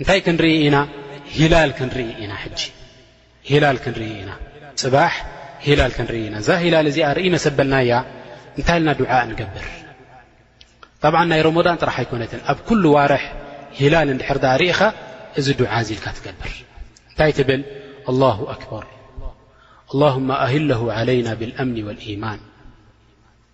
እንታይ ክንርኢ ኢና ሂላል ክንርኢ ኢና ሕጂ ሂላል ክንርኢ ኢና ጽባሕ ሂላል ክንርኢ ኢና እዛ ሂላል እዚኣ ርእይ መሰበልናያ እንታይ ኢልና ዱዓእ ንገብር ጠብዓ ናይ ሮሞዳን ጥራሕ ኣይኮነትን ኣብ ኩሉ ዋርሕ ሂላል እንድሕር ድኣ ርኢኻ እዚ ዱዓ እዚ ኢልካ ትገብር እንታይ ትብል ኣላሁ ኣክበር ኣላሁማ ኣህለሁ ዓለይና ብልኣምኒ ወልኢማን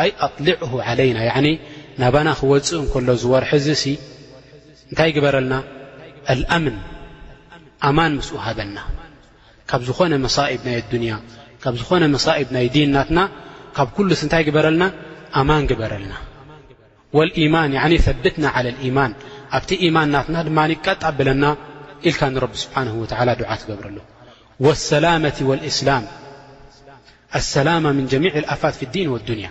ኣይ ኣጥሊዕሁ ዓለይና ያዕኒ ናባና ክወጽእ እንከሎ እዚ ወርሒ እዚሲ እንታይ ግበረልና ኣልኣምን ኣማን ምስኡ ሃበና ካብ ዝኾነ መሳኢብ ናይ ኣዱንያ ካብ ዝኾነ መሳኢብ ናይ ዲን ናትና ካብ ኩሉስ እንታይ ግበረልና ኣማን ግበረልና ወልኢማን ያዕኒ ثብትና ዓለ ልኢማን ኣብቲ ኢማን ናትና ድማ ቀጥ ኣብለና ኢልካ ንረቢ ስብሓንሁ ወተዓላ ዱዓ ትገብረሉ ወሰላመቲ ወልእስላም ኣሰላማ ምን ጀሚዕ ኣልኣፋት ፊ ዲን ወዱንያ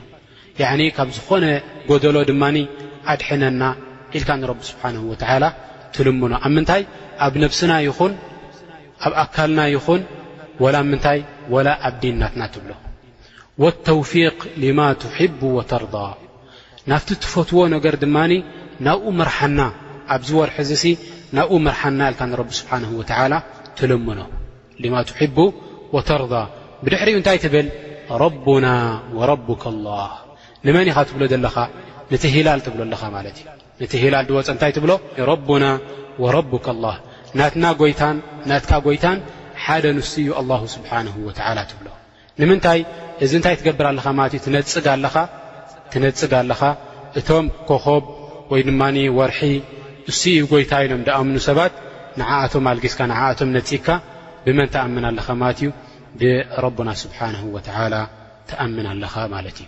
ያኒ ካብ ዝኾነ ጎደሎ ድማ ኣድሕነና ኢልካ ንረቢ ስብሓነሁ ወተዓላ ትልምኖ ኣብ ምንታይ ኣብ ነብስና ይኹን ኣብ ኣካልና ይኹን ወላ ምንታይ ወላ ኣብ ዲን ናትና ትብሎ ወተውፊቅ ሊማ ትሕቡ ወተርዳ ናብቲ ትፈትዎ ነገር ድማ ናብኡ ምርሓና ኣብዚ ወርሒ እዚ ሲ ናብኡ ምርሓና ኢልካ ንረቢ ስብሓነሁ ወተዓላ ትልምኖ ሊማ ትሕቡ ወተርዳ ብድሕሪኡ እንታይ ትብል ረቡና ወረቡከ ላህ ንመን ኢኻ ትብሎ ዘለኻ ነቲ ሂላል ትብሎ ኣለኻ ማለት እዩ ነቲ ሂላል ድወፀ እንታይ ትብሎ ረቡና ወረቡከ ላህ ናትና ጎይታን ናትካ ጎይታን ሓደ ንሱ እዩ ኣላሁ ስብሓንሁ ወተዓላ ትብሎ ንምንታይ እዚ እንታይ ትገብር ኣለኻ ማለት እዩ ትነጽግ ኣለኻ ትነጽግ ኣለኻ እቶም ኮኾብ ወይ ድማ ወርሒ እሱ እዩ ጎይታ ኢሎም ድኣምኑ ሰባት ንዓኣቶም ኣልጊስካ ንዓኣቶም ነጺግካ ብመን ትኣምን ኣለኻ ማለት እዩ ብረቡና ስብሓንሁ ወተዓላ ትኣምን ኣለኻ ማለት እዩ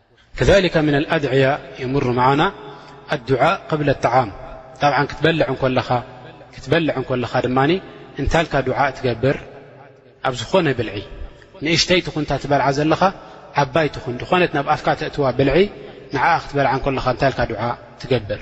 ከዛሊካ ምነ ኣድዕያ የምሩ መዓና ኣዱዓእ ቅብለ ኣጠዓም ጣብዓን ክትበልዕ እንኮለኻ ክትበልዕ እንኮለኻ ድማ እንታይ ኢልካ ዱዓእ ትገብር ኣብ ዝኾነ ብልዒ ንእሽተይ ትኹን እታ ትበልዓ ዘለኻ ዓባይ ትኹን ዝኾነት ናብ ኣፍካ ተእትዋ ብልዒ ንዓኣ ክትበልዓ እንኮለኻ እንታይ ኢልካ ዱዓእ ትገብር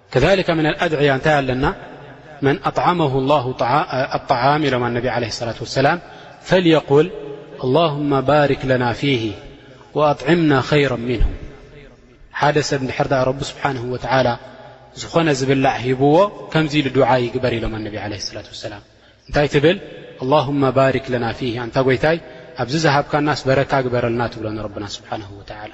ከዛሊከ ምነል ኣድዕያ እንታይ ኣለና መን ኣጥዓመሁ ላሁ ኣጣዓም ኢሎም ኣነቢ ዓለይሂ ሰላቱ ወሰላም ፈልየቁል ኣላሁመ ባሪክ ለና ፊሂ ወኣጥዕምና ኸይረን ምንሁ ሓደ ሰብ እንድሕር ደኣ ረቢ ስብሓንሁ ወተዓላ ዝኾነ ዝብላዕ ሂብዎ ከምዚ ኢሉ ዱዓ ይግበር ኢሎም ኣነቢ ዓለይሂ ሰላቱ ወሰላም እንታይ ትብል ኣላሁመ ባሪክ ለና ፊሂ ኣንታ ጐይታይ ኣብዚ ዝሃብካናስ በረካ ግበረልና ትብሎ ንረብና ስብሓንሁ ወተዓላ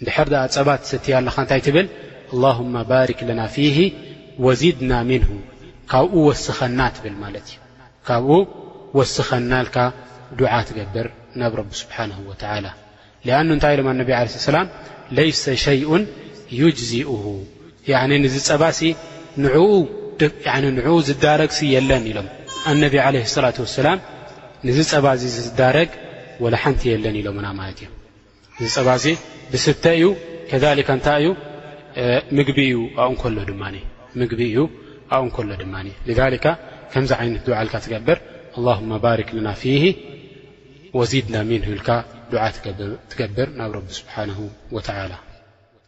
እንድሕር ደኣ ጸባ ትሰቲ ኣለኻ እንታይ ትብል ኣላሁማ ባሪክ ለና ፊሂ ወዚድና ሚንሁ ካብኡ ወስኸና ትብል ማለት እዩ ካብኡ ወስኸና ኢልካ ዱዓ ትገብር ናብ ረቢ ስብሓንሁ ወተዓላ ሊኣኑ እንታይ ኢሎም ኣነቢ ዓለ ሰላም ለይሰ ሸይኡን ዩጅዚኡሁ ያዕኒ ንዚ ጸባሲ ንዕኡ ዝዳረግሲ የለን ኢሎም ኣነቢ ዓለ ሰላት ወሰላም ንዚ ጸባ እዚ ዝዳረግ ወላ ሓንቲ የለን ኢሎምና ማለት እዮም እዚ ጸባ እዚ ዝስተ እዩ ከሊካ እንታይ እዩ ምግቢ እዩ ኣብኡ እንከሎ ድማ ምግቢ እዩ ኣብኡ እንከሎ ድማ ሊካ ከምዚ ዓይነት ድዓ ኢልካ ትገብር ኣላሁማ ባሪክ ለና ፊሂ ወዚድና ሚንሁ ኢልካ ድዓ ትገብር ናብ ረቢ ስብሓንሁ ወተዓላ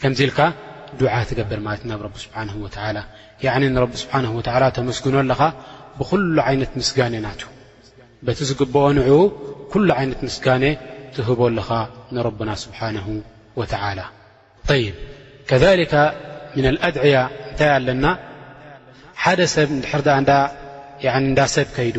ከምዚ ኢልካ ዱዓ ትገብር ማለት እዩ ናብ ረቢ ስብሓንሁ ወተዓላ ያዕኒ ንረቢ ስብሓንሁ ወተዓላ ተመስግኖ ኣለኻ ብዅሉ ዓይነት ምስጋነ ናቱ በቲ ዝግብኦ ንዕኡ ኵሉ ዓይነት ምስጋነ ትህቦ ኣለኻ ንረብና ስብሓንሁ ወተዓላ ይብ ከሊካ ምና ኣድዕያ እንታይ ኣለና ሓደ ሰብ እንድሕር እንዳ ሰብ ከይዱ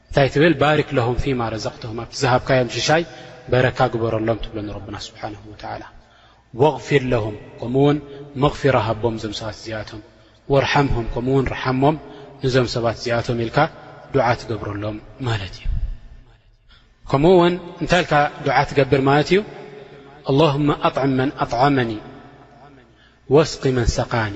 እንታይ ትብል ባሪክ ለሁም ፊማ ረዘቅተሁም ኣብቲ ዝሃብካዮም ሽሻይ በረካ ግበረሎም ትብሎ ንረብና ስብሓነሁ ወተዓላ ወግፊር ለሁም ከምኡ ውን መግፊራ ሃቦም እዞም ሰባት እዚኣቶም ወርሓምሁም ከምኡ ውን ርሓሞም ንዞም ሰባት እዚኣቶም ኢልካ ዱዓ ትገብረሎም ማለት እዩ ከምኡ ውን እንታይ ኢልካ ዱዓ ትገብር ማለት እዩ ኣላሁመ ኣጥዕም መን ኣጥዓመኒ ወስቂ መን ሰቃኒ